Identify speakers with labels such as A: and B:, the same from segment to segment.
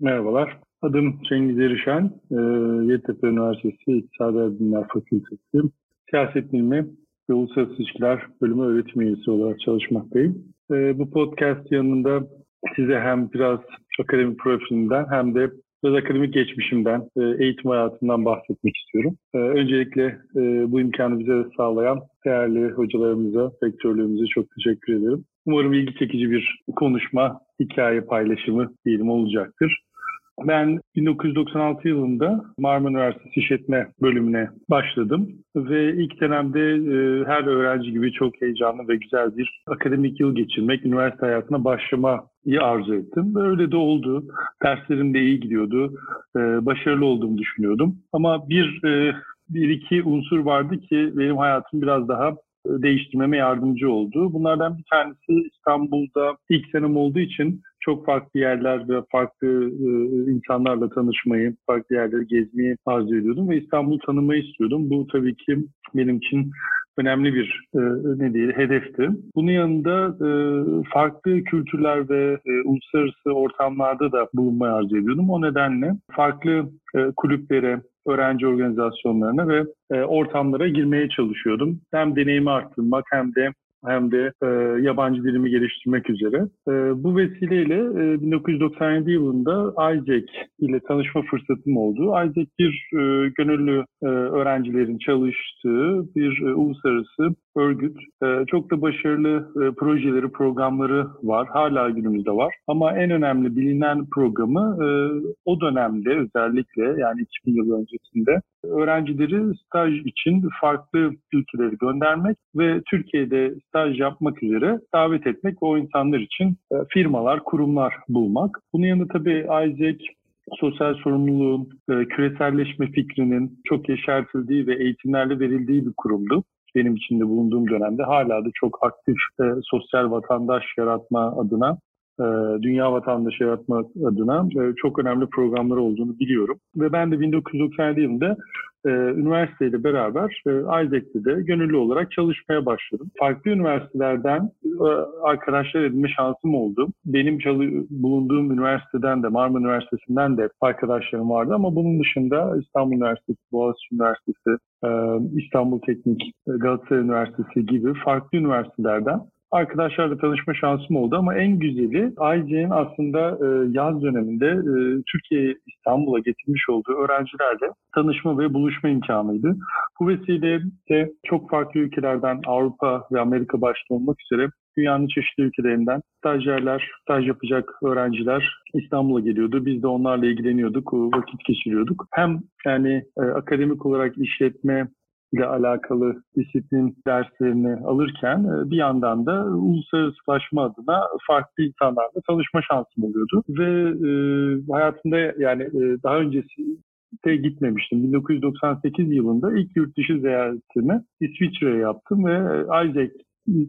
A: Merhabalar. Adım Cengiz Erişen. E, Yeditepe Üniversitesi İktisadi Bilimler Fakültesi Siyaset Bilimi ve Uluslararası İlişkiler Bölümü öğretim üyesi olarak çalışmaktayım. E, bu podcast yanında size hem biraz akademik profilinden hem de biraz akademik geçmişimden, e, eğitim hayatından bahsetmek istiyorum. E, öncelikle e, bu imkanı bize sağlayan değerli hocalarımıza, rektörlüğümüze çok teşekkür ederim. Umarım ilgi çekici bir konuşma, hikaye paylaşımı diyelim olacaktır. Ben 1996 yılında Marmara Üniversitesi İşletme bölümüne başladım ve ilk dönemde e, her öğrenci gibi çok heyecanlı ve güzel bir akademik yıl geçirmek, üniversite hayatına başlamayı arzu ettim. Öyle de oldu. Derslerim de iyi gidiyordu. E, başarılı olduğumu düşünüyordum. Ama bir, e, bir iki unsur vardı ki benim hayatım biraz daha değiştirmeme yardımcı oldu. Bunlardan bir tanesi İstanbul'da ilk senem olduğu için çok farklı yerler ve farklı e, insanlarla tanışmayı, farklı yerleri gezmeyi arzu ediyordum ve İstanbul'u tanımayı istiyordum. Bu tabii ki benim için önemli bir e, ne diyelim hedefti. Bunun yanında e, farklı kültürler ve e, uluslararası ortamlarda da bulunmayı arzu ediyordum. O nedenle farklı kulüplere, öğrenci organizasyonlarına ve ortamlara girmeye çalışıyordum. Hem deneyimi arttırmak hem de hem de e, yabancı dilimi geliştirmek üzere. E, bu vesileyle e, 1997 yılında ISEC ile tanışma fırsatım oldu. ISEC bir e, gönüllü e, öğrencilerin çalıştığı bir e, uluslararası örgüt. E, çok da başarılı e, projeleri, programları var. Hala günümüzde var. Ama en önemli bilinen programı e, o dönemde özellikle yani 2000 yıl öncesinde öğrencileri staj için farklı ülkeleri göndermek ve Türkiye'de staj yapmak üzere davet etmek ve o insanlar için e, firmalar, kurumlar bulmak. Bunun yanında tabii Isaac sosyal sorumluluğun, küreselleşme fikrinin çok yeşertildiği ve eğitimlerle verildiği bir kurumdu benim içinde bulunduğum dönemde hala da çok aktif e, sosyal vatandaş yaratma adına dünya vatandaşı yaratmak adına e, çok önemli programlar olduğunu biliyorum. Ve ben de 1997 yılında e, üniversiteyle beraber e, Isaac'te de gönüllü olarak çalışmaya başladım. Farklı üniversitelerden arkadaşlar edinme şansım oldu. Benim bulunduğum üniversiteden de Marmara Üniversitesi'nden de arkadaşlarım vardı ama bunun dışında İstanbul Üniversitesi, Boğaziçi Üniversitesi, İstanbul Teknik, Galatasaray Üniversitesi gibi farklı üniversitelerden arkadaşlarla tanışma şansım oldu ama en güzeli IG'nin aslında e, yaz döneminde e, Türkiye İstanbul'a getirmiş olduğu öğrencilerle tanışma ve buluşma imkanıydı. Bu vesileyle çok farklı ülkelerden Avrupa ve Amerika başta olmak üzere dünyanın çeşitli ülkelerinden stajyerler, staj yapacak öğrenciler İstanbul'a geliyordu. Biz de onlarla ilgileniyorduk, vakit geçiriyorduk. Hem yani e, akademik olarak işletme ile alakalı disiplin derslerini alırken e, bir yandan da uluslararasılaşma adına farklı insanlarla tanışma şansım oluyordu. Ve e, hayatımda yani e, daha öncesi de gitmemiştim. 1998 yılında ilk yurt dışı ziyaretimi İsviçre'ye yaptım ve Isaac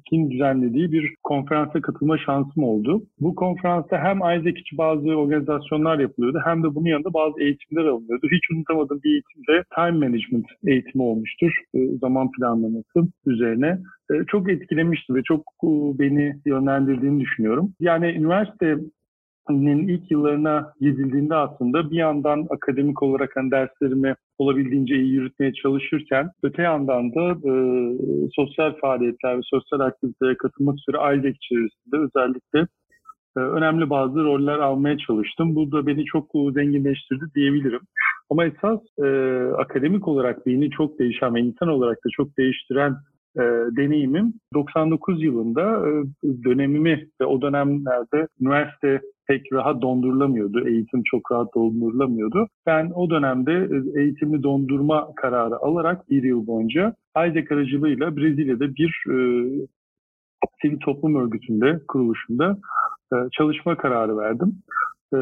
A: King düzenlediği bir konferansa katılma şansım oldu. Bu konferansta hem Isaac için bazı organizasyonlar yapılıyordu hem de bunun yanında bazı eğitimler alınıyordu. Hiç unutamadığım bir eğitimde time management eğitimi olmuştur. E, zaman planlaması üzerine. E, çok etkilemişti ve çok e, beni yönlendirdiğini düşünüyorum. Yani üniversite ilk yıllarına gidildiğinde aslında bir yandan akademik olarak hani derslerimi olabildiğince iyi yürütmeye çalışırken öte yandan da e, sosyal faaliyetler ve sosyal aktivitelere katılmak üzere aile içerisinde özellikle e, önemli bazı roller almaya çalıştım. Bu da beni çok zenginleştirdi diyebilirim. Ama esas e, akademik olarak beni çok değişen ve insan olarak da çok değiştiren e, deneyimim 99 yılında e, dönemimi ve o dönemlerde üniversite pek rahat dondurulamıyordu. Eğitim çok rahat dondurulamıyordu. Ben o dönemde e, eğitimi dondurma kararı alarak bir yıl boyunca Isaac aracılığıyla Brezilya'da bir e, toplum örgütünde, kuruluşunda e, çalışma kararı verdim. E,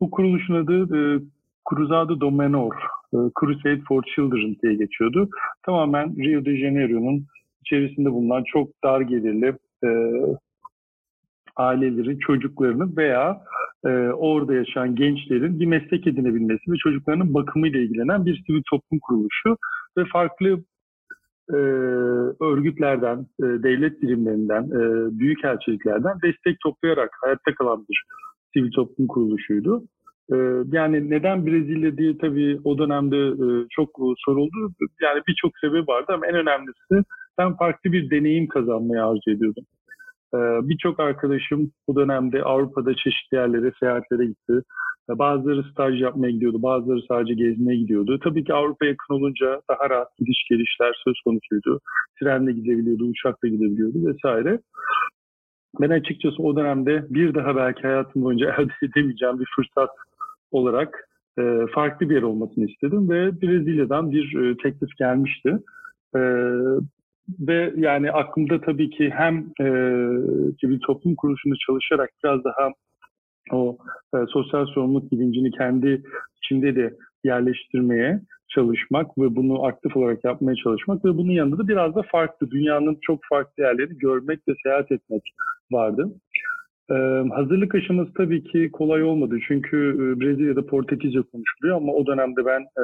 A: bu kuruluşun adı e, Cruzado do Menor, e, Crusade for Children diye geçiyordu. Tamamen Rio de Janeiro'nun içerisinde bulunan çok dar gelirli e, aileleri, çocuklarını veya e, orada yaşayan gençlerin bir meslek edinebilmesi ve çocuklarının bakımıyla ilgilenen bir sivil toplum kuruluşu ve farklı e, örgütlerden, e, devlet birimlerinden, e, büyük elçiliklerden destek toplayarak hayatta kalan bir sivil toplum kuruluşuydu. yani neden Brezilya diye tabii o dönemde çok soruldu. Yani birçok sebebi vardı ama en önemlisi ben farklı bir deneyim kazanmayı arzu ediyordum. Birçok arkadaşım bu dönemde Avrupa'da çeşitli yerlere, seyahatlere gitti. Bazıları staj yapmaya gidiyordu, bazıları sadece gezmeye gidiyordu. Tabii ki Avrupa yakın olunca daha rahat gidiş gelişler söz konusuydu. Trenle gidebiliyordu, uçakla gidebiliyordu vesaire. Ben açıkçası o dönemde bir daha belki hayatım boyunca elde edemeyeceğim bir fırsat olarak e, farklı bir yer olmasını istedim ve Brezilya'dan bir e, teklif gelmişti. Ve yani aklımda tabii ki hem e, bir toplum kuruluşunda çalışarak biraz daha o e, sosyal sorumluluk bilincini kendi içinde de yerleştirmeye çalışmak ve bunu aktif olarak yapmaya çalışmak ve bunun yanında da biraz da farklı, dünyanın çok farklı yerleri görmek ve seyahat etmek vardı. Ee, hazırlık aşaması tabii ki kolay olmadı çünkü e, Brezilya'da Portekizce konuşuluyor ama o dönemde ben e,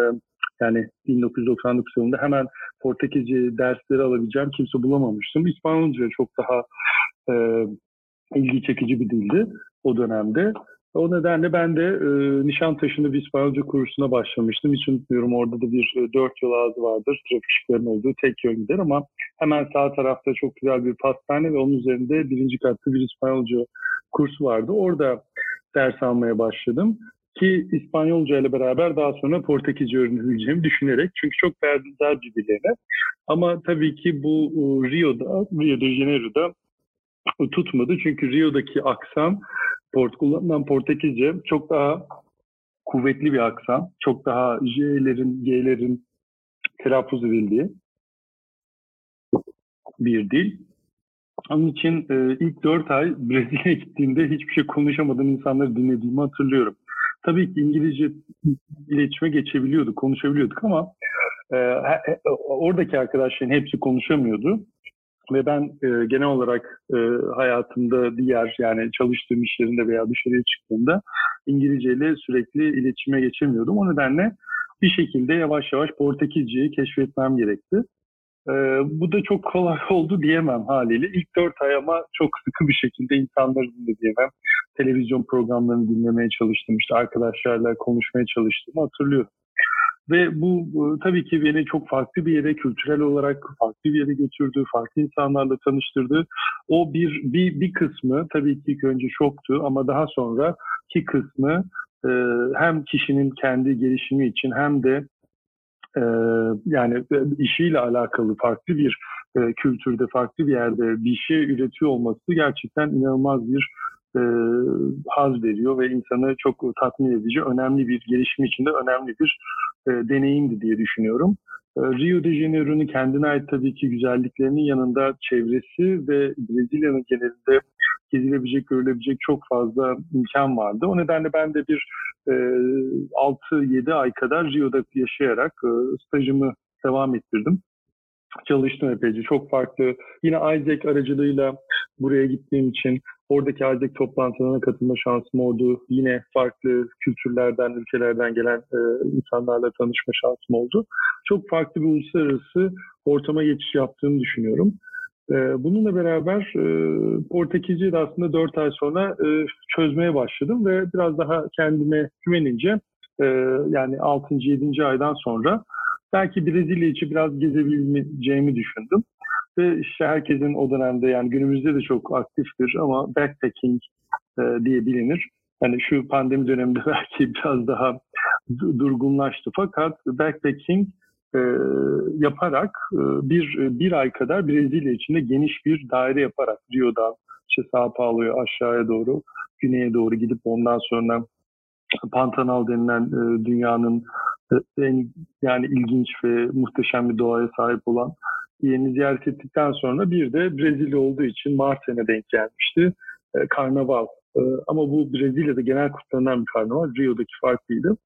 A: yani 1999 yılında hemen Portekizce dersleri alabileceğim kimse bulamamıştım. İspanyolca çok daha e, ilgi çekici bir dildi o dönemde. O nedenle ben de e, Nişantaşı'nda bir İspanyolca kursuna başlamıştım. Hiç unutmuyorum orada da bir e, dört yol ağzı vardır. Trafik ışıklarının olduğu tek yön gider ama hemen sağ tarafta çok güzel bir pastane ve onun üzerinde birinci katta bir İspanyolca kursu vardı. Orada ders almaya başladım. Ki İspanyolca ile beraber daha sonra Portekizce öğrenebileceğimi düşünerek. Çünkü çok benzer birbirlerine. Ama tabii ki bu e, Rio'da, Rio de Janeiro'da tutmadı. Çünkü Rio'daki aksan kullanılan Portekizce çok daha kuvvetli bir aksan. Çok daha J'lerin, G'lerin telaffuz edildiği bir dil. Onun için e, ilk dört ay Brezilya'ya gittiğimde hiçbir şey konuşamadığım insanları dinlediğimi hatırlıyorum. Tabii ki İngilizce iletişime geçebiliyorduk, konuşabiliyorduk ama e, oradaki arkadaşların hepsi konuşamıyordu. Ve ben e, genel olarak e, hayatımda diğer yani çalıştığım işlerinde veya dışarıya çıktığımda İngilizceyle sürekli iletişime geçemiyordum. O nedenle bir şekilde yavaş yavaş Portekizceyi keşfetmem gerekti. E, bu da çok kolay oldu diyemem haliyle. İlk dört ay ama çok sıkı bir şekilde insanları dinlediğimem, televizyon programlarını dinlemeye çalıştım. İşte arkadaşlarla konuşmaya çalıştığımı hatırlıyorum. Ve bu tabii ki beni çok farklı bir yere kültürel olarak farklı bir yere götürdü, farklı insanlarla tanıştırdı. O bir bir bir kısmı tabii ki ilk önce şoktu ama daha sonra ki kısmı e, hem kişinin kendi gelişimi için hem de e, yani işiyle alakalı farklı bir e, kültürde, farklı bir yerde bir şey üretiyor olması gerçekten inanılmaz bir e, haz veriyor ve insanı çok tatmin edici, önemli bir gelişim içinde önemli bir e, deneyimdi diye düşünüyorum. E, Rio de Janeiro'nun kendine ait tabii ki güzelliklerinin yanında çevresi ve Brezilya'nın genelinde gezilebilecek, görülebilecek çok fazla imkan vardı. O nedenle ben de bir e, 6-7 ay kadar Rio'da yaşayarak e, stajımı devam ettirdim çalıştım epeyce. Çok farklı. Yine Isaac aracılığıyla buraya gittiğim için oradaki Isaac toplantılarına katılma şansım oldu. Yine farklı kültürlerden, ülkelerden gelen e, insanlarla tanışma şansım oldu. Çok farklı bir uluslararası ortama geçiş yaptığını düşünüyorum. E, bununla beraber e, Portekizce'yi de aslında 4 ay sonra e, çözmeye başladım ve biraz daha kendime güvenince e, yani 6. 7. aydan sonra belki Brezilya için biraz gezebileceğimi düşündüm. Ve işte herkesin o dönemde yani günümüzde de çok aktiftir ama backpacking diye bilinir. Hani şu pandemi döneminde belki biraz daha durgunlaştı fakat backpacking e, yaparak e, bir bir ay kadar Brezilya içinde geniş bir daire yaparak Rio'dan işte Sao Paulo'ya aşağıya doğru güneye doğru gidip ondan sonra Pantanal denilen e, dünyanın en yani ilginç ve muhteşem bir doğaya sahip olan yerini ziyaret ettikten sonra bir de Brezilya olduğu için Mart sene denk gelmişti. E, karnaval. E, ama bu Brezilya'da genel kutlanan bir karnaval. Rio'daki farklıydı.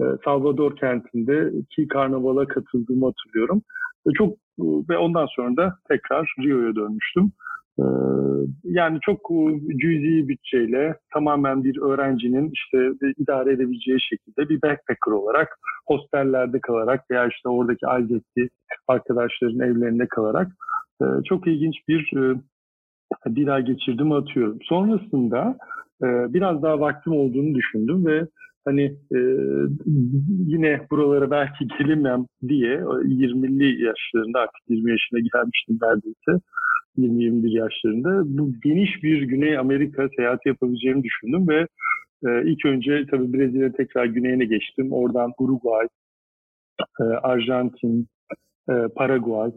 A: E, Salvador kentinde ki karnavala katıldığımı hatırlıyorum. E, çok ve ondan sonra da tekrar Rio'ya dönmüştüm. Ee, yani çok e, cüzi bütçeyle tamamen bir öğrencinin işte idare edebileceği şekilde bir backpacker olarak hostellerde kalarak veya işte oradaki ailetti arkadaşların evlerinde kalarak e, çok ilginç bir e, bir ay geçirdim atıyorum. Sonrasında biraz daha vaktim olduğunu düşündüm ve hani e, yine buralara belki gelemem diye 20'li yaşlarında artık 20 yaşına gelmiştim neredeyse 20-21 yaşlarında bu geniş bir Güney Amerika seyahati yapabileceğimi düşündüm ve e, ilk önce tabii Brezilya tekrar güneyine geçtim. Oradan Uruguay, e, Arjantin, e, Paraguay,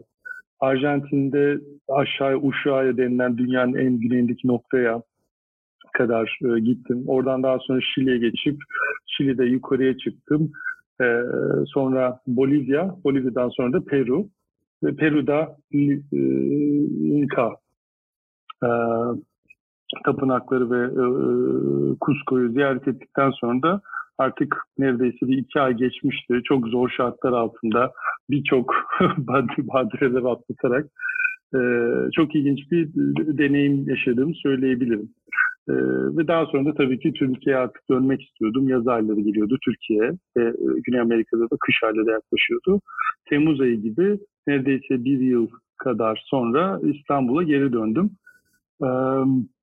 A: Arjantin'de aşağıya Uşağı'ya denilen dünyanın en güneyindeki noktaya kadar e, gittim. Oradan daha sonra Şili'ye geçip Şili'de yukarıya çıktım. E, sonra Bolivya, Bolivya'dan sonra da Peru. Ve Peru'da e, Inca e, tapınakları ve e, Cusco'yu ziyaret ettikten sonra da artık neredeyse bir iki ay geçmişti. Çok zor şartlar altında birçok badireler atlatarak e, çok ilginç bir deneyim yaşadığımı söyleyebilirim. E, ve daha sonra da tabii ki Türkiye'ye artık dönmek istiyordum. Yaz ayları geliyordu Türkiye'ye ve e, Güney Amerika'da da kış ayları yaklaşıyordu. Temmuz ayı gibi neredeyse bir yıl kadar sonra İstanbul'a geri döndüm.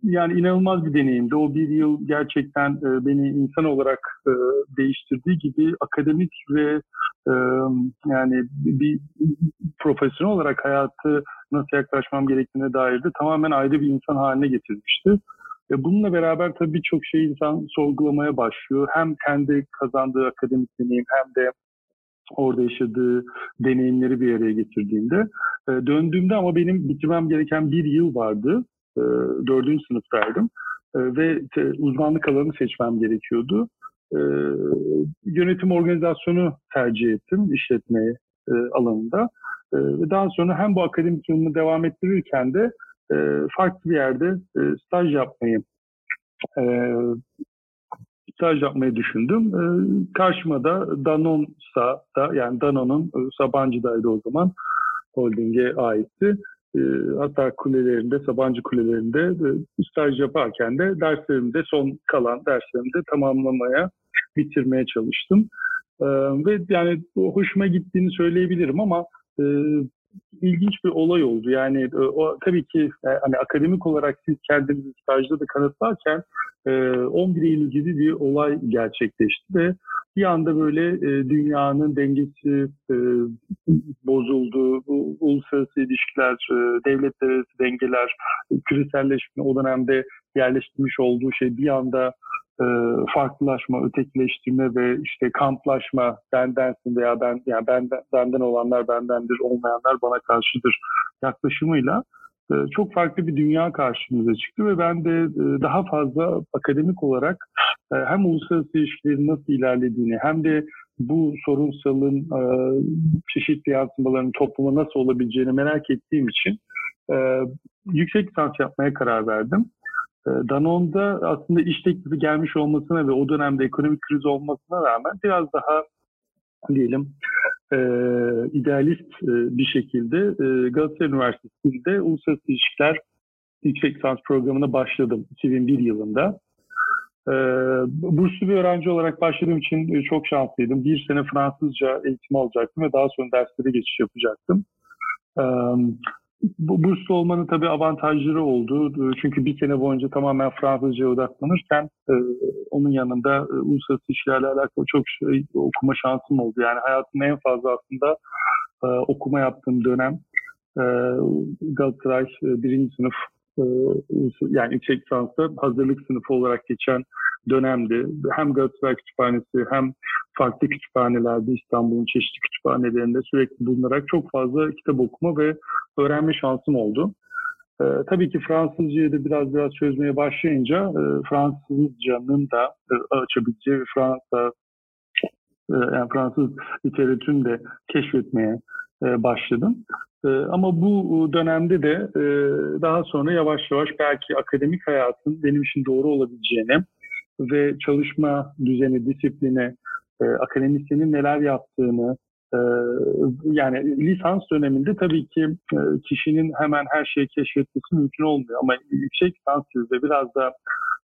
A: Yani inanılmaz bir deneyimdi. O bir yıl gerçekten beni insan olarak değiştirdiği gibi akademik ve yani bir profesyonel olarak hayatı nasıl yaklaşmam gerektiğine dair de tamamen ayrı bir insan haline getirmişti. Ve bununla beraber tabii birçok şey insan sorgulamaya başlıyor. Hem kendi kazandığı akademik deneyim hem de orada yaşadığı deneyimleri bir araya getirdiğinde. Döndüğümde ama benim bitirmem gereken bir yıl vardı e, dördüncü sınıftaydım e, ve uzmanlık alanı seçmem gerekiyordu. E, yönetim organizasyonu tercih ettim işletme e, alanında. E, ve daha sonra hem bu akademik yılımı devam ettirirken de e, farklı bir yerde e, staj yapmayı e, staj yapmayı düşündüm. E, karşıma da Danonsa da yani Danone'un e, Sabancı'daydı o zaman holdinge aitti. E, hatta kulelerinde, Sabancı kulelerinde e, staj yaparken de derslerimde son kalan derslerimde tamamlamaya, bitirmeye çalıştım. E, ve yani hoşuma gittiğini söyleyebilirim ama e, ilginç bir olay oldu. Yani e, o tabii ki e, hani akademik olarak siz kendinizi stajda da kanıtlarken e, 11 Eylül gibi bir olay gerçekleşti ve bir anda böyle e, dünyanın dengesi e, bozuldu. Uluslararası ilişkiler, e, devletler arası dengeler, küreselleşme o dönemde yerleştirmiş olduğu şey bir anda e, farklılaşma, ötekileştirme ve işte kamplaşma bendensin veya ben yani benden, benden olanlar bendendir, olmayanlar bana karşıdır yaklaşımıyla e, çok farklı bir dünya karşımıza çıktı ve ben de e, daha fazla akademik olarak e, hem uluslararası ilişkilerin nasıl ilerlediğini hem de bu sorunsalın e, çeşitli yansımalarının topluma nasıl olabileceğini merak ettiğim için e, yüksek lisans yapmaya karar verdim. E, Danone'da aslında iş teklifi gelmiş olmasına ve o dönemde ekonomik kriz olmasına rağmen biraz daha diyelim e, idealist e, bir şekilde e, Galatasaray Üniversitesi'nde Uluslararası İlişkiler Yüksek Lisans Programı'na başladım 2001 yılında. E, burslu bir öğrenci olarak başladığım için çok şanslıydım. Bir sene Fransızca eğitim alacaktım ve daha sonra derslere geçiş yapacaktım. E, bu burslu olmanın tabii avantajları oldu. Çünkü bir sene boyunca tamamen Fransızca'ya odaklanırken e, onun yanında e, uluslararası işlerle alakalı çok şey okuma şansım oldu. Yani hayatımda en fazla aslında e, okuma yaptığım dönem e, Galatasaray e, birinci sınıf yani yüksek lisansta hazırlık sınıfı olarak geçen dönemdi. Hem Galatasaray Kütüphanesi hem farklı kütüphanelerde İstanbul'un çeşitli kütüphanelerinde sürekli bulunarak çok fazla kitap okuma ve öğrenme şansım oldu. Ee, tabii ki Fransızcayı da biraz biraz çözmeye başlayınca e, Fransızcanın da e, açabileceği Fransa e, yani Fransız literatürünü de keşfetmeye e, başladım. E, ama bu dönemde de e, daha sonra yavaş yavaş belki akademik hayatın benim için doğru olabileceğini ve çalışma düzeni, disipline, e, akademisyenin neler yaptığını, e, yani lisans döneminde tabii ki e, kişinin hemen her şeyi keşfetmesi mümkün olmuyor. Ama yüksek lisans yüzde biraz da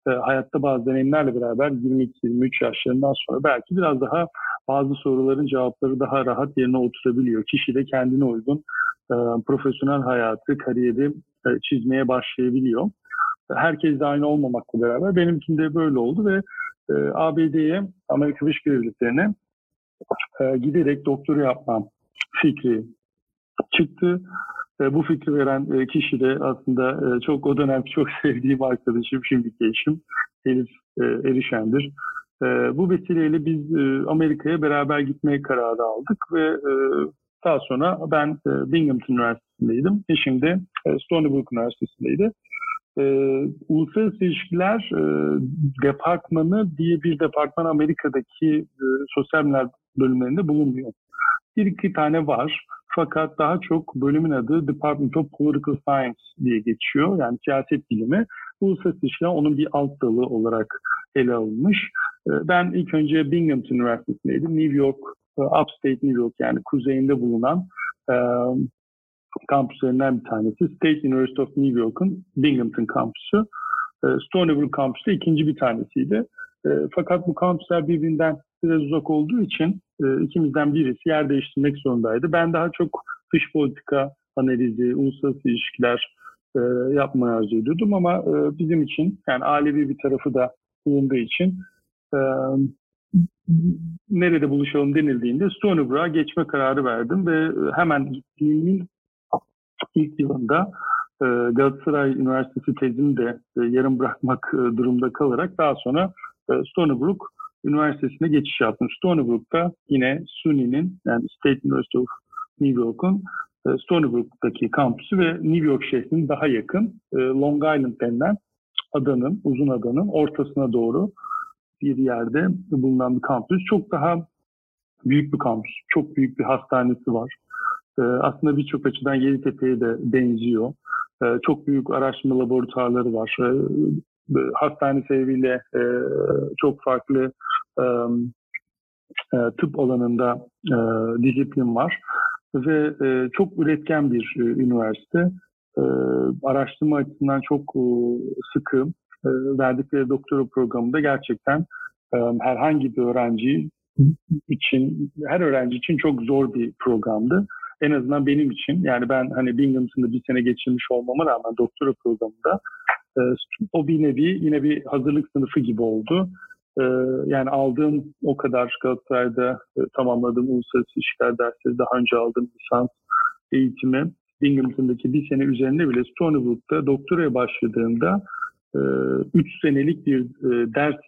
A: e, hayatta bazı deneyimlerle beraber 22-23 yaşlarından sonra belki biraz daha bazı soruların cevapları daha rahat yerine oturabiliyor. Kişi de kendine uygun e, profesyonel hayatı, kariyeri e, çizmeye başlayabiliyor herkes de aynı olmamakla beraber benimkinde böyle oldu ve e, ABD'ye, Amerika Birleşik Devletleri'ne e, giderek doktora yapmam fikri çıktı. E, bu fikri veren e, kişi de aslında e, çok o dönem çok sevdiğim arkadaşım, şimdiki eşim Elif Erişen'dir. Bu vesileyle biz Amerika'ya beraber gitmeye kararı aldık ve daha sonra ben Binghamton Üniversitesi'ndeydim. Eşim de Stony Brook Üniversitesi'ndeydi. Uluslararası İlişkiler Departmanı diye bir departman Amerika'daki e, sosyal bilimler bölümlerinde bulunmuyor. Bir iki tane var. Fakat daha çok bölümün adı Department of Political Science diye geçiyor. Yani siyaset bilimi. Uluslararası ilişkiler onun bir alt dalı olarak ele alınmış. Ben ilk önce Binghamton Üniversitesi'ndeydim. New York, Upstate New York yani kuzeyinde bulunan kampüslerinden bir tanesi. State University of New York'un Binghamton kampüsü. Stony Brook kampüsü de ikinci bir tanesiydi. Fakat bu kampüsler birbirinden biraz uzak olduğu için e, ikimizden birisi yer değiştirmek zorundaydı. Ben daha çok dış politika analizi, uluslararası ilişkiler e, yapmayı arzu ediyordum ama e, bizim için yani ailevi bir tarafı da bulunduğu için e, nerede buluşalım denildiğinde Stony Brook'a geçme kararı verdim ve hemen gittiğimin ilk yılında e, Galatasaray Üniversitesi tezini de e, yarım bırakmak e, durumda kalarak daha sonra e, Stony Brook Üniversitesi'ne geçiş yaptım. Stony Brook'ta yine SUNY'nin yani State University of New York'un e, Stony Brook'taki kampüsü ve New York şehrinin daha yakın e, Long Island denilen adanın, uzun adanın ortasına doğru bir yerde bulunan bir kampüs. Çok daha büyük bir kampüs. Çok büyük bir hastanesi var. E, aslında birçok açıdan Yeditepe'ye de benziyor. Çok büyük araştırma laboratuvarları var hastane sebebiyle e, çok farklı e, e, tıp alanında e, disiplin var ve e, çok üretken bir e, üniversite. E, araştırma açısından çok e, sıkı e, verdikleri doktora programında gerçekten e, herhangi bir öğrenci için, her öğrenci için çok zor bir programdı. En azından benim için. Yani ben hani Binghamton'da bir sene geçirmiş olmama rağmen doktora programında e, o bir nevi yine bir hazırlık sınıfı gibi oldu. E, yani aldığım o kadar Galatasaray'da e, tamamladığım uluslararası ilişkiler dersleri daha önce aldığım lisans eğitimi Binghamton'daki bir sene üzerinde bile Stony Brook'ta doktoraya başladığımda 3 senelik bir ders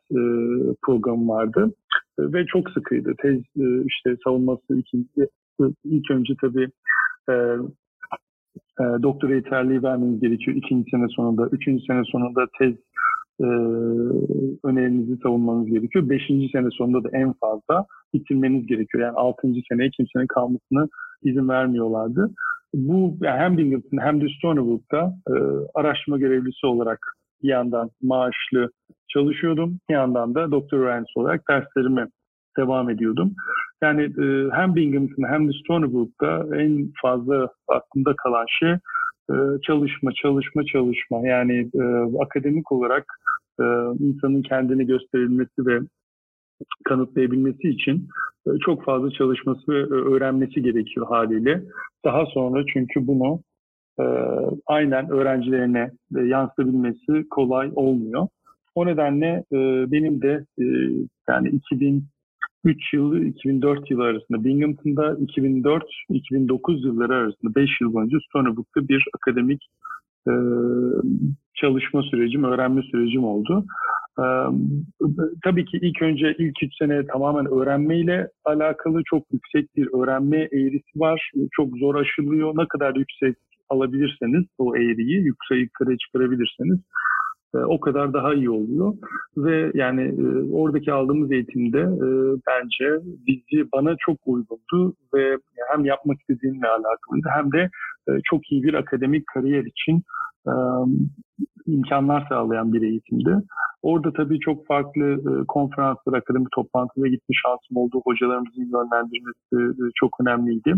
A: programı vardı ve çok sıkıydı. Tez işte savunması ikinci, ilk önce tabii e, doktora yeterliği vermeniz gerekiyor ikinci sene sonunda. Üçüncü sene sonunda tez e, önerinizi savunmanız gerekiyor. Beşinci sene sonunda da en fazla bitirmeniz gerekiyor. Yani altıncı seneye kimsenin kalmasını izin vermiyorlardı. Bu yani hem Binghamton hem de Stony Brook'ta e, araştırma görevlisi olarak bir yandan maaşlı çalışıyordum. Bir yandan da doktor öğrencisi olarak derslerimi devam ediyordum. Yani e, hem Binghamton hem de Stony Brook'ta en fazla aklımda kalan şey e, çalışma, çalışma, çalışma. Yani e, akademik olarak e, insanın kendini gösterilmesi ve kanıtlayabilmesi için e, çok fazla çalışması ve e, öğrenmesi gerekiyor haliyle. Daha sonra çünkü bunu e, aynen öğrencilerine e, yansıtabilmesi kolay olmuyor. O nedenle e, benim de e, yani 2000 3 yılı 2004 yılı arasında Binghamton'da 2004-2009 yılları arasında 5 yıl boyunca Stony bir akademik e, çalışma sürecim, öğrenme sürecim oldu. E, tabii ki ilk önce ilk 3 sene tamamen öğrenmeyle alakalı çok yüksek bir öğrenme eğrisi var. Çok zor aşılıyor. Ne kadar yüksek alabilirseniz o eğriyi yüksek yukarı çıkarabilirseniz o kadar daha iyi oluyor. Ve yani e, oradaki aldığımız eğitimde e, bence bizi bana çok uygundu ve hem yapmak istediğimle alakalıydı hem de çok iyi bir akademik kariyer için imkanlar sağlayan bir eğitimdi. Orada tabii çok farklı konferanslar, akademik toplantılara gitme şansım oldu. Hocalarımızın yönlendirmesi çok önemliydi.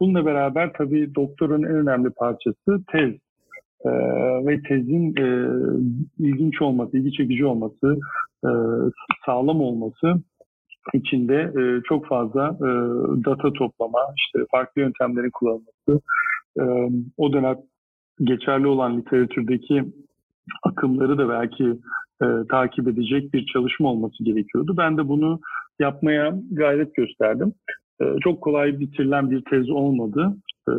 A: Bununla beraber tabii doktorun en önemli parçası tez e, ve tezin e, ilginç olması, ilgi çekici olması, e, sağlam olması içinde e, çok fazla e, data toplama, işte farklı yöntemlerin kullanılması, e, o dönem geçerli olan literatürdeki akımları da belki e, takip edecek bir çalışma olması gerekiyordu. Ben de bunu yapmaya gayret gösterdim. E, çok kolay bitirilen bir tez olmadı. E,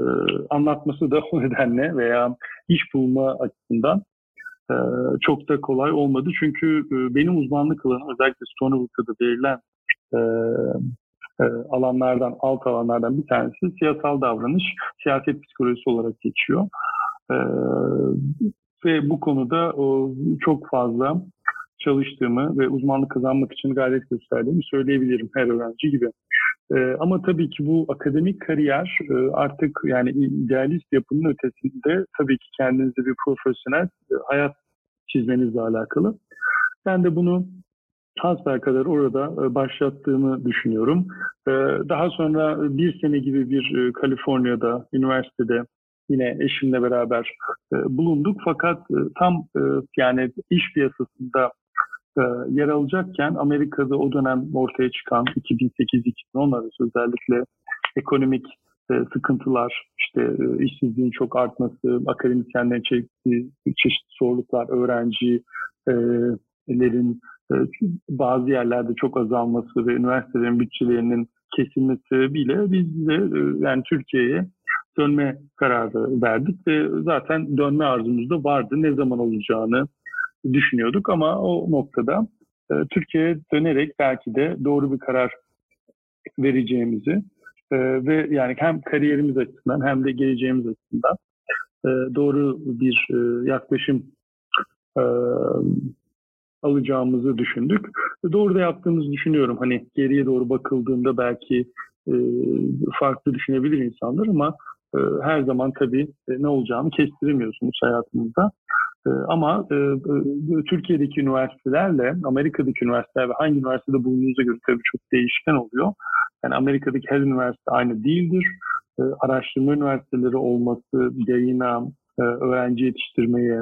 A: anlatması da o nedenle veya iş bulma açısından e, çok da kolay olmadı. Çünkü e, benim uzmanlık alanım özellikle Stonewood'da verilen e, e, alanlardan, alt alanlardan bir tanesi siyasal davranış, siyaset psikolojisi olarak geçiyor. E, ve bu konuda o, çok fazla çalıştığımı ve uzmanlık kazanmak için gayret gösterdiğimi söyleyebilirim her öğrenci gibi. Ee, ama tabii ki bu akademik kariyer e, artık yani idealist yapının ötesinde tabii ki kendinize bir profesyonel e, hayat çizmenizle alakalı. Ben de bunu hasbel kadar orada e, başlattığımı düşünüyorum. Ee, daha sonra bir sene gibi bir e, Kaliforniya'da, üniversitede yine eşimle beraber e, bulunduk. Fakat tam yani iş piyasasında yer alacakken Amerika'da o dönem ortaya çıkan 2008-2010 arası özellikle ekonomik sıkıntılar, işte işsizliğin çok artması, akademisyenlerin çektiği çeşitli zorluklar, öğrencilerin bazı yerlerde çok azalması ve üniversitelerin bütçelerinin kesilmesi sebebiyle biz de yani Türkiye'ye dönme kararı verdik ve zaten dönme arzumuz da vardı. Ne zaman olacağını düşünüyorduk ama o noktada Türkiye'ye dönerek belki de doğru bir karar vereceğimizi ve yani hem kariyerimiz açısından hem de geleceğimiz açısından doğru bir yaklaşım alacağımızı düşündük. Doğru da yaptığımızı düşünüyorum. Hani geriye doğru bakıldığında belki e, farklı düşünebilir insanlar ama e, her zaman tabii e, ne olacağını kestiremiyorsunuz hayatınızda. E, ama e, e, Türkiye'deki üniversitelerle Amerika'daki üniversiteler ve hangi üniversitede bulunduğunuza göre tabii çok değişken oluyor. Yani Amerika'daki her üniversite aynı değildir. E, araştırma üniversiteleri olması, yayına, e, öğrenci yetiştirmeye,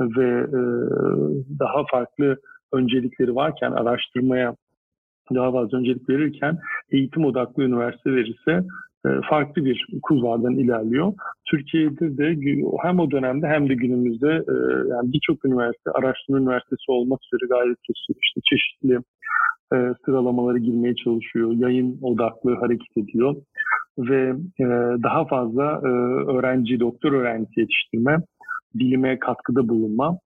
A: ve daha farklı öncelikleri varken araştırmaya daha fazla öncelik verirken eğitim odaklı üniversite verirse farklı bir kulvardan ilerliyor. Türkiye'de de hem o dönemde hem de günümüzde e, yani birçok üniversite araştırma üniversitesi olmak üzere gayret gösteriyor. İşte çeşitli e, sıralamaları girmeye çalışıyor. Yayın odaklı hareket ediyor ve e, daha fazla e, öğrenci, doktor öğrencisi yetiştirme bilime katkıda bulunma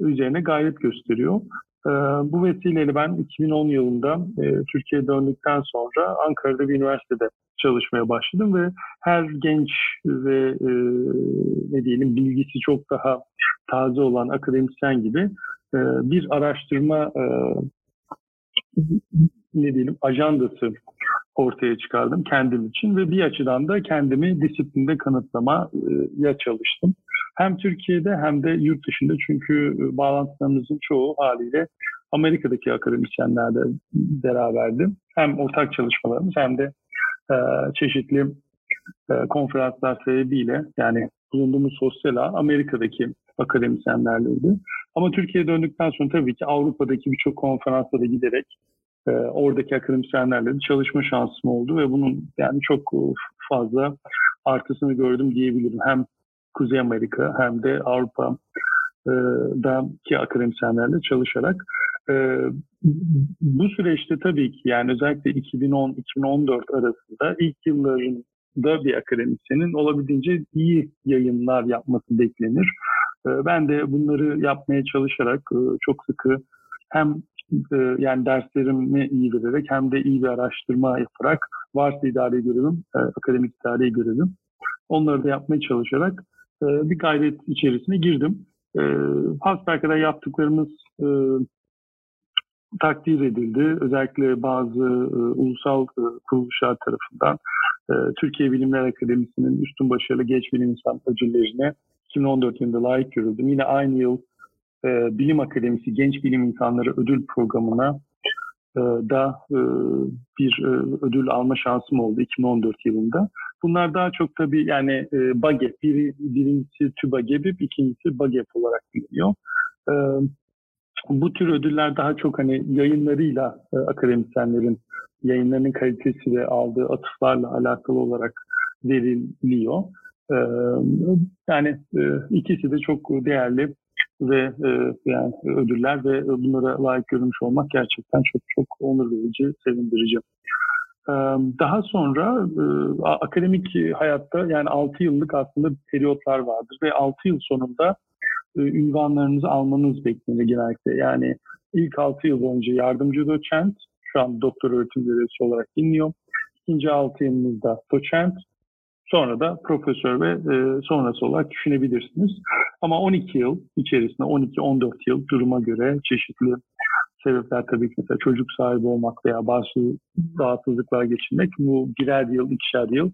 A: üzerine gayret gösteriyor. Ee, bu vesileyle ben 2010 yılında e, Türkiye'ye döndükten sonra Ankara'da bir üniversitede çalışmaya başladım ve her genç ve e, ne diyelim bilgisi çok daha taze olan akademisyen gibi e, bir araştırma ne diyelim ajandası ortaya çıkardım kendim için ve bir açıdan da kendimi disiplinde kanıtlamaya çalıştım. Hem Türkiye'de hem de yurt dışında çünkü e, bağlantılarımızın çoğu haliyle Amerika'daki akademisyenlerle beraberdi. Hem ortak çalışmalarımız hem de e, çeşitli e, konferanslar sebebiyle yani bulunduğumuz sosyal ağ Amerika'daki akademisyenlerleydi. Ama Türkiye'ye döndükten sonra tabii ki Avrupa'daki birçok konferanslara giderek e, oradaki akademisyenlerle de çalışma şansım oldu ve bunun yani çok fazla artısını gördüm diyebilirim. Hem Kuzey Amerika hem de Avrupa'daki akademisyenlerle çalışarak bu süreçte tabii ki yani özellikle 2010-2014 arasında ilk yıllarında bir akademisyenin olabildiğince iyi yayınlar yapması beklenir. Ben de bunları yapmaya çalışarak çok sıkı hem yani derslerimi iyi vererek hem de iyi bir araştırma yaparak varsa idare görevim, akademik idare görevim. Onları da yapmaya çalışarak e, bir gayret içerisine girdim. E, Hasbelkader yaptıklarımız e, takdir edildi. Özellikle bazı e, ulusal e, kuruluşlar tarafından e, Türkiye Bilimler Akademisi'nin üstün başarılı genç bilim insan ödüllerine 2014 yılında layık görüldüm. Yine aynı yıl e, Bilim Akademisi Genç Bilim İnsanları Ödül Programı'na e, da e, bir e, ödül alma şansım oldu 2014 yılında. Bunlar daha çok tabii yani e, BAGEP, biri, birincisi TÜBAGEBİP, ikincisi BAGEP olarak biliniyor. E, bu tür ödüller daha çok hani yayınlarıyla e, akademisyenlerin yayınlarının kalitesi ve aldığı atıflarla alakalı olarak veriliyor. E, yani e, ikisi de çok değerli ve e, yani ödüller ve bunlara layık görülmüş olmak gerçekten çok çok onur verici, sevindirici. Daha sonra akademik hayatta yani 6 yıllık aslında periyotlar vardır ve 6 yıl sonunda ünvanlarınızı almanız beklenir genellikle. Yani ilk 6 yıl boyunca yardımcı doçent, şu an doktor öğretim görevlisi olarak dinliyor. İkinci 6 yılınızda doçent, sonra da profesör ve e, sonrası olarak düşünebilirsiniz. Ama 12 yıl içerisinde 12-14 yıl duruma göre çeşitli sebepler tabii ki mesela çocuk sahibi olmak veya bazı rahatsızlıklar geçirmek bu birer yıl, ikişer yıl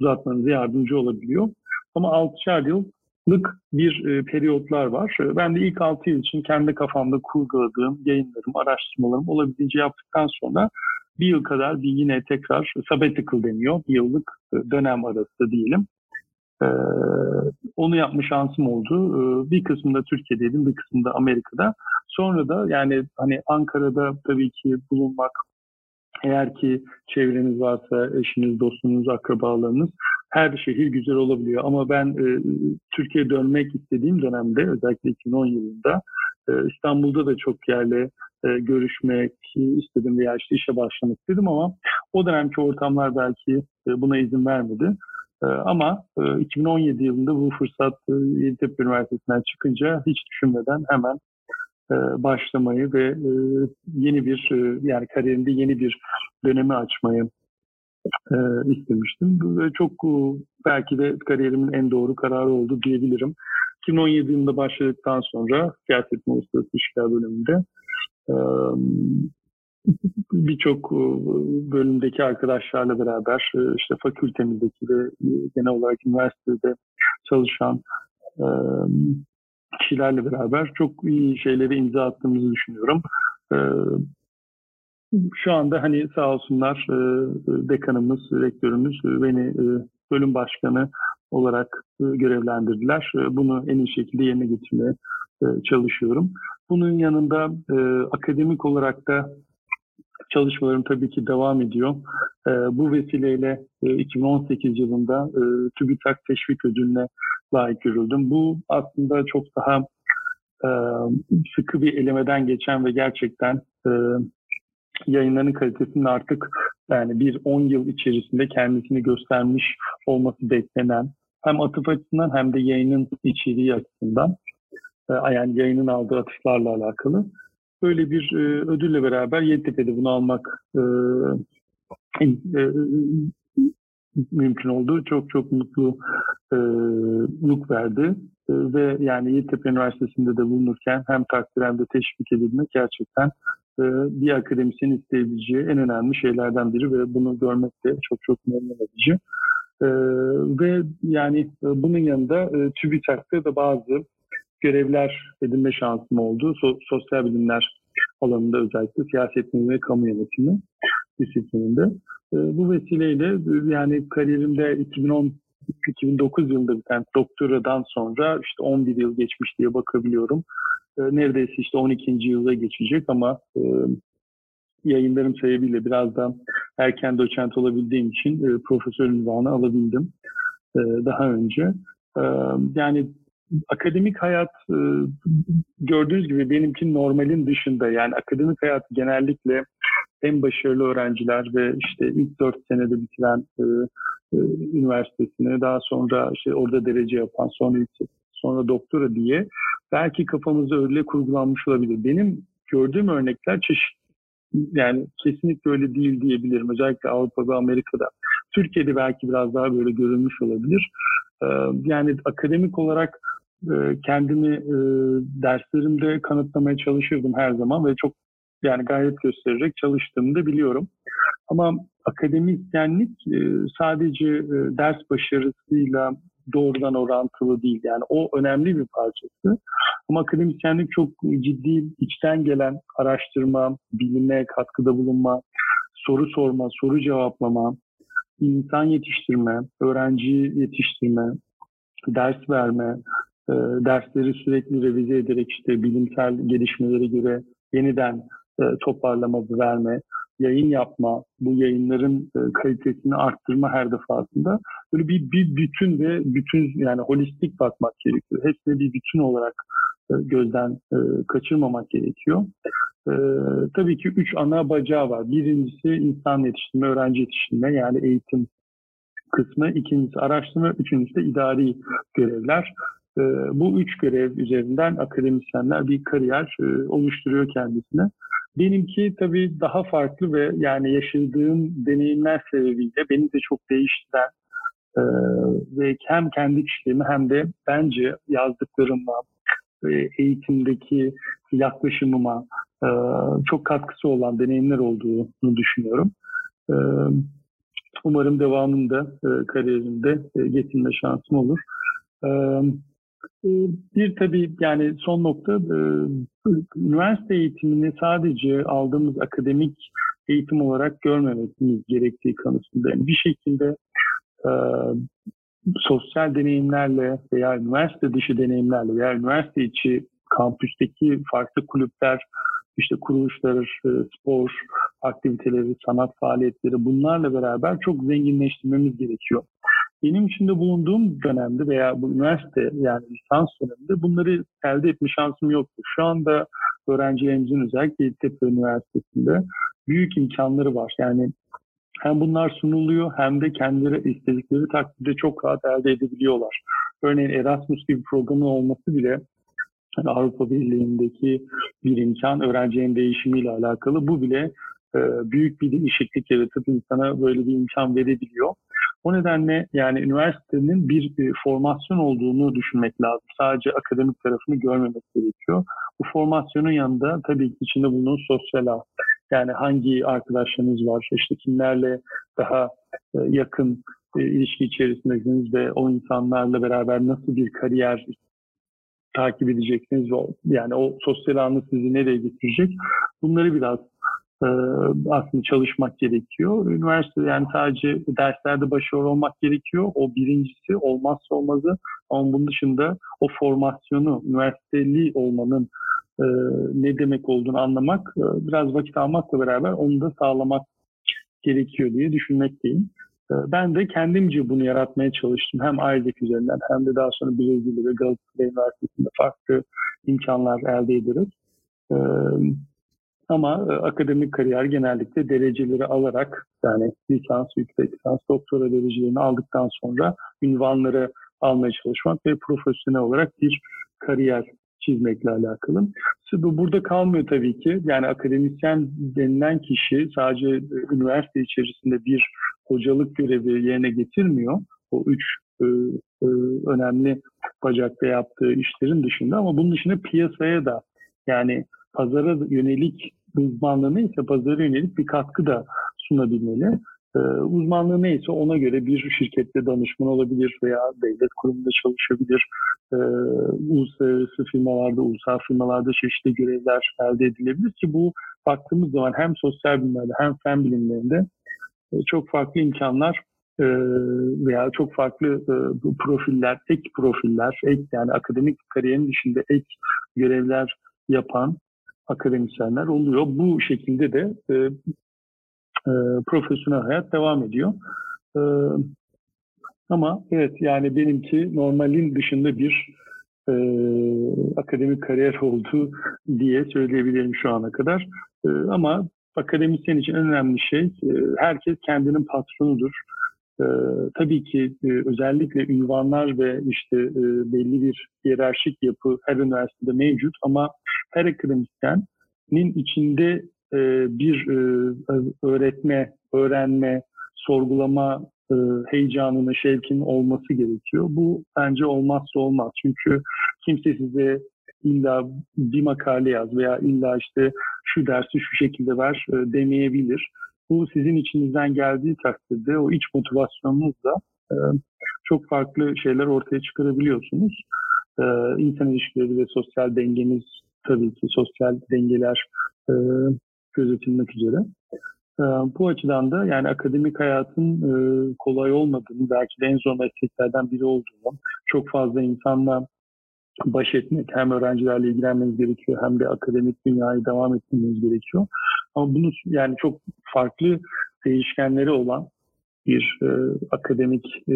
A: uzatmanıza yardımcı olabiliyor. Ama altışar yıllık bir e, periyotlar var. Ben de ilk 6 yıl için kendi kafamda kurguladığım yayınlarım, araştırmalarım olabildiğince yaptıktan sonra bir yıl kadar bir yine tekrar sabbatical deniyor. Bir yıllık e, dönem arası diyelim. Ee, onu yapma şansım oldu. Ee, bir kısmında Türkiye'deydim, bir kısmında Amerika'da. Sonra da yani hani Ankara'da tabii ki bulunmak, eğer ki çevreniz varsa, eşiniz, dostunuz, akrabalarınız her şehir güzel olabiliyor. Ama ben e, Türkiye'ye dönmek istediğim dönemde özellikle 2010 yılında e, İstanbul'da da çok yerle e, görüşmek istedim veya işte işe başlamak istedim ama o dönemki ortamlar belki e, buna izin vermedi. E, ama e, 2017 yılında bu fırsat e, Yeditepe Üniversitesi'nden çıkınca hiç düşünmeden hemen e, başlamayı ve e, yeni bir e, yani kariyerimde yeni bir dönemi açmayı e, istemiştim. Ve çok e, belki de kariyerimin en doğru kararı oldu diyebilirim. 2017 yılında başladıktan sonra siyaset uluslararası ilişkiler bölümünde birçok bölümdeki arkadaşlarla beraber işte fakültemizdeki ve genel olarak üniversitede çalışan kişilerle beraber çok iyi şeyleri imza attığımızı düşünüyorum. Şu anda hani sağ olsunlar dekanımız, rektörümüz beni bölüm başkanı olarak görevlendirdiler. Bunu en iyi şekilde yerine getirmeye çalışıyorum. Bunun yanında akademik olarak da çalışmalarım tabii ki devam ediyor. bu vesileyle 2018 yılında TÜBİTAK Teşvik Ödülü'ne layık görüldüm. Bu aslında çok daha sıkı bir elemeden geçen ve gerçekten yayınların kalitesinin artık yani bir 10 yıl içerisinde kendisini göstermiş olması beklenen hem atıf açısından hem de yayının içeriği açısından e, yani yayının aldığı atıflarla alakalı. Böyle bir e, ödülle beraber Yeditepe'de bunu almak e, e, mümkün oldu. Çok çok mutluluk verdi. E, ve yani Yeditepe Üniversitesi'nde de bulunurken hem takdir hem de teşvik edilmek gerçekten e, bir akademisyen isteyebileceği en önemli şeylerden biri ve bunu görmek de çok çok memnun edici. E, ve yani e, bunun yanında e, TÜBİTAK'ta da bazı görevler edinme şansım oldu. So, sosyal bilimler alanında özellikle siyaset bilimi ve kamu yönetimi disiplininde. E, bu vesileyle e, yani kariyerimde 2010 2009 yılında biten doktoradan sonra işte 11 yıl geçmiş diye bakabiliyorum. E, neredeyse işte 12. yıla geçecek ama e, yayınlarım sebebiyle biraz da erken doçent olabildiğim için e, profesör ünvanı alabildim e, daha önce. E, yani akademik hayat e, gördüğünüz gibi benimki normalin dışında yani akademik hayat genellikle en başarılı öğrenciler ve işte ilk dört senede bitiren e, e, üniversitesine daha sonra işte orada derece yapan sonra sonra doktora diye belki kafamızda öyle kurgulanmış olabilir. Benim gördüğüm örnekler çeşitli yani kesinlikle öyle değil diyebilirim. Özellikle Avrupa ve Amerika'da. Türkiye'de belki biraz daha böyle görülmüş olabilir. Ee, yani akademik olarak e, kendimi e, derslerimde kanıtlamaya çalışırdım her zaman ve çok yani gayret göstererek çalıştığımı da biliyorum. Ama akademisyenlik e, sadece ders başarısıyla doğrudan orantılı değil. Yani o önemli bir parçası. Ama akademisyenlik çok ciddi içten gelen araştırma, bilime katkıda bulunma, soru sorma, soru cevaplama, insan yetiştirme, öğrenci yetiştirme, ders verme, e, dersleri sürekli revize ederek işte bilimsel gelişmelere göre yeniden e, toparlama verme, yayın yapma, bu yayınların e, kalitesini arttırma her defasında böyle bir, bir bütün ve bütün yani holistik bakmak gerekiyor. Hepsine bir bütün olarak gözden kaçırmamak gerekiyor. Tabii ki üç ana bacağı var. Birincisi insan yetiştirme, öğrenci yetiştirme yani eğitim kısmı, ikincisi araştırma, üçüncüsü de idari görevler. Bu üç görev üzerinden akademisyenler bir kariyer oluşturuyor kendisine. Benimki tabii daha farklı ve yani yaşadığım deneyimler sebebiyle beni de çok değiştiren e, ve hem kendi kişiliğimi hem de bence yazdıklarımla e, eğitimdeki yaklaşımıma e, çok katkısı olan deneyimler olduğunu düşünüyorum. E, umarım devamında e, kariyerimde e, getirme şansım olur. E, ee, bir tabii yani son nokta e, üniversite eğitimini sadece aldığımız akademik eğitim olarak görmememiz gerektiği kanısındayım. Bir şekilde e, sosyal deneyimlerle veya üniversite dışı deneyimlerle veya üniversite içi kampüsteki farklı kulüpler, işte kuruluşlar, e, spor aktiviteleri, sanat faaliyetleri bunlarla beraber çok zenginleştirmemiz gerekiyor. Benim içinde bulunduğum dönemde veya bu üniversite yani lisans döneminde bunları elde etme şansım yoktu. Şu anda öğrencilerimizin özellikle Yeditepe Üniversitesi'nde büyük imkanları var. Yani hem bunlar sunuluyor hem de kendileri istedikleri takdirde çok rahat elde edebiliyorlar. Örneğin Erasmus gibi programın olması bile yani Avrupa Birliği'ndeki bir imkan öğrencinin değişimiyle alakalı. Bu bile büyük bir değişiklik yaratıp insana böyle bir imkan verebiliyor. O nedenle yani üniversitenin bir e, formasyon olduğunu düşünmek lazım. Sadece akademik tarafını görmemek gerekiyor. Bu formasyonun yanında tabii ki içinde bulunan sosyal ağ. Yani hangi arkadaşlarınız var, işte kimlerle daha e, yakın e, ilişki içerisindesiniz ve o insanlarla beraber nasıl bir kariyer takip edeceksiniz. Yani o sosyal ağını sizi nereye getirecek? Bunları biraz e, aslında çalışmak gerekiyor. Üniversite yani sadece derslerde başarılı olmak gerekiyor. O birincisi olmazsa olmazı. Ama bunun dışında o formasyonu, üniversiteli olmanın e, ne demek olduğunu anlamak, e, biraz vakit almakla beraber onu da sağlamak gerekiyor diye düşünmekteyim. E, ben de kendimce bunu yaratmaya çalıştım. Hem Isaac üzerinden hem de daha sonra Brezilya ve Galatasaray Üniversitesi'nde farklı imkanlar elde ederek. E, ama e, akademik kariyer genellikle dereceleri alarak yani lisans, yüksek lisans, doktora derecelerini aldıktan sonra ünvanları almaya çalışmak ve profesyonel olarak bir kariyer çizmekle alakalı. Bu burada kalmıyor tabii ki. Yani akademisyen denilen kişi sadece e, üniversite içerisinde bir hocalık görevi yerine getirmiyor. O üç e, e, önemli bacakta yaptığı işlerin dışında ama bunun dışında piyasaya da yani pazara yönelik uzmanlığı neyse pazara yönelik bir katkı da sunabilmeli. Ee, uzmanlığı neyse ona göre bir şirkette danışman olabilir veya devlet kurumunda çalışabilir. Ee, uluslararası firmalarda, ulusal firmalarda çeşitli görevler elde edilebilir ki bu baktığımız zaman hem sosyal bilimlerde hem fen bilimlerinde e, çok farklı imkanlar e, veya çok farklı e, profiller, ek profiller, ek yani akademik kariyerin dışında ek görevler yapan akademisyenler oluyor. Bu şekilde de e, e, profesyonel hayat devam ediyor. E, ama evet yani benimki normalin dışında bir e, akademik kariyer oldu diye söyleyebilirim şu ana kadar. E, ama akademisyen için en önemli şey e, herkes kendinin patronudur. E, tabii ki e, özellikle ünvanlar ve işte e, belli bir hiyerarşik yapı her üniversitede mevcut ama her akademisyenin içinde e, bir e, öğretme, öğrenme, sorgulama e, heyecanının, şevkin olması gerekiyor. Bu bence olmazsa olmaz. Çünkü kimse size illa bir makale yaz veya illa işte şu dersi şu şekilde ver e, demeyebilir. Bu sizin içinizden geldiği takdirde o iç motivasyonunuzla e, çok farklı şeyler ortaya çıkarabiliyorsunuz. E, insan ilişkileri ve sosyal dengeniz tabii ki sosyal dengeler e, gözetilmek üzere. E, bu açıdan da yani akademik hayatın e, kolay olmadığını, belki de en zor mesleklerden biri olduğunu, çok fazla insanla baş etmek, hem öğrencilerle ilgilenmeniz gerekiyor hem de akademik dünyayı devam etmeniz gerekiyor. Ama bunu yani çok farklı değişkenleri olan bir e, akademik e,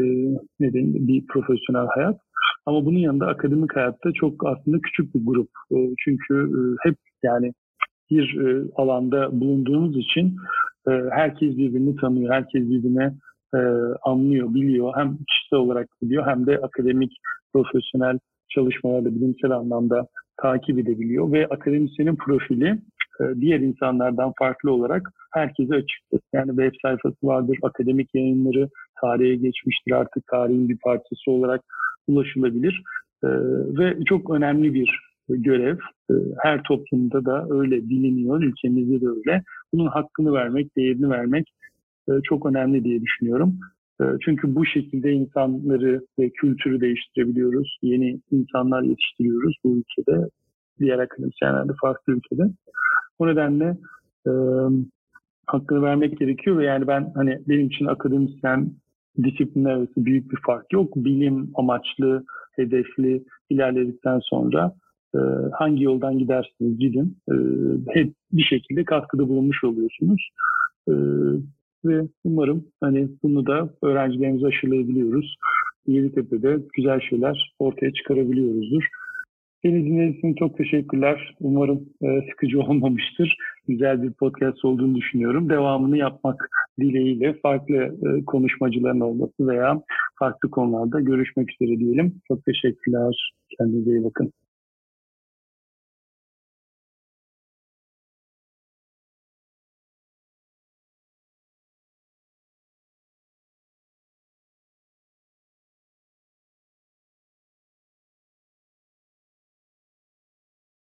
A: nedeni bir profesyonel hayat. Ama bunun yanında akademik hayatta çok aslında küçük bir grup. E, çünkü e, hep yani bir e, alanda bulunduğumuz için e, herkes birbirini tanıyor, herkes birbirine e, anlıyor, biliyor. Hem kişisel olarak biliyor hem de akademik, profesyonel çalışmalarda bilimsel anlamda takip edebiliyor ve akademisyenin profili e, diğer insanlardan farklı olarak herkese açıktır. Yani web sayfası vardır, akademik yayınları tarihe geçmiştir artık tarihin bir parçası olarak ulaşılabilir e, ve çok önemli bir görev. E, her toplumda da öyle biliniyor, ülkemizde de öyle. Bunun hakkını vermek, değerini vermek çok önemli diye düşünüyorum. Çünkü bu şekilde insanları ve kültürü değiştirebiliyoruz. Yeni insanlar yetiştiriyoruz bu ülkede, diğer akademisyenlerde farklı ülkede. O nedenle e, hakkını vermek gerekiyor ve yani ben hani benim için akademisyen disiplinler arası büyük bir fark yok. Bilim amaçlı, hedefli ilerledikten sonra e, hangi yoldan gidersiniz gidin e, hep bir şekilde katkıda bulunmuş oluyorsunuz. E, ve umarım hani bunu da öğrencilerimize aşılayabiliyoruz. Yeditepe'de güzel şeyler ortaya çıkarabiliyoruzdur. Beni dinlediğiniz için çok teşekkürler. Umarım e, sıkıcı olmamıştır. Güzel bir podcast olduğunu düşünüyorum. Devamını yapmak dileğiyle farklı e, konuşmacıların olması veya farklı konularda görüşmek üzere diyelim. Çok teşekkürler. Kendinize iyi bakın.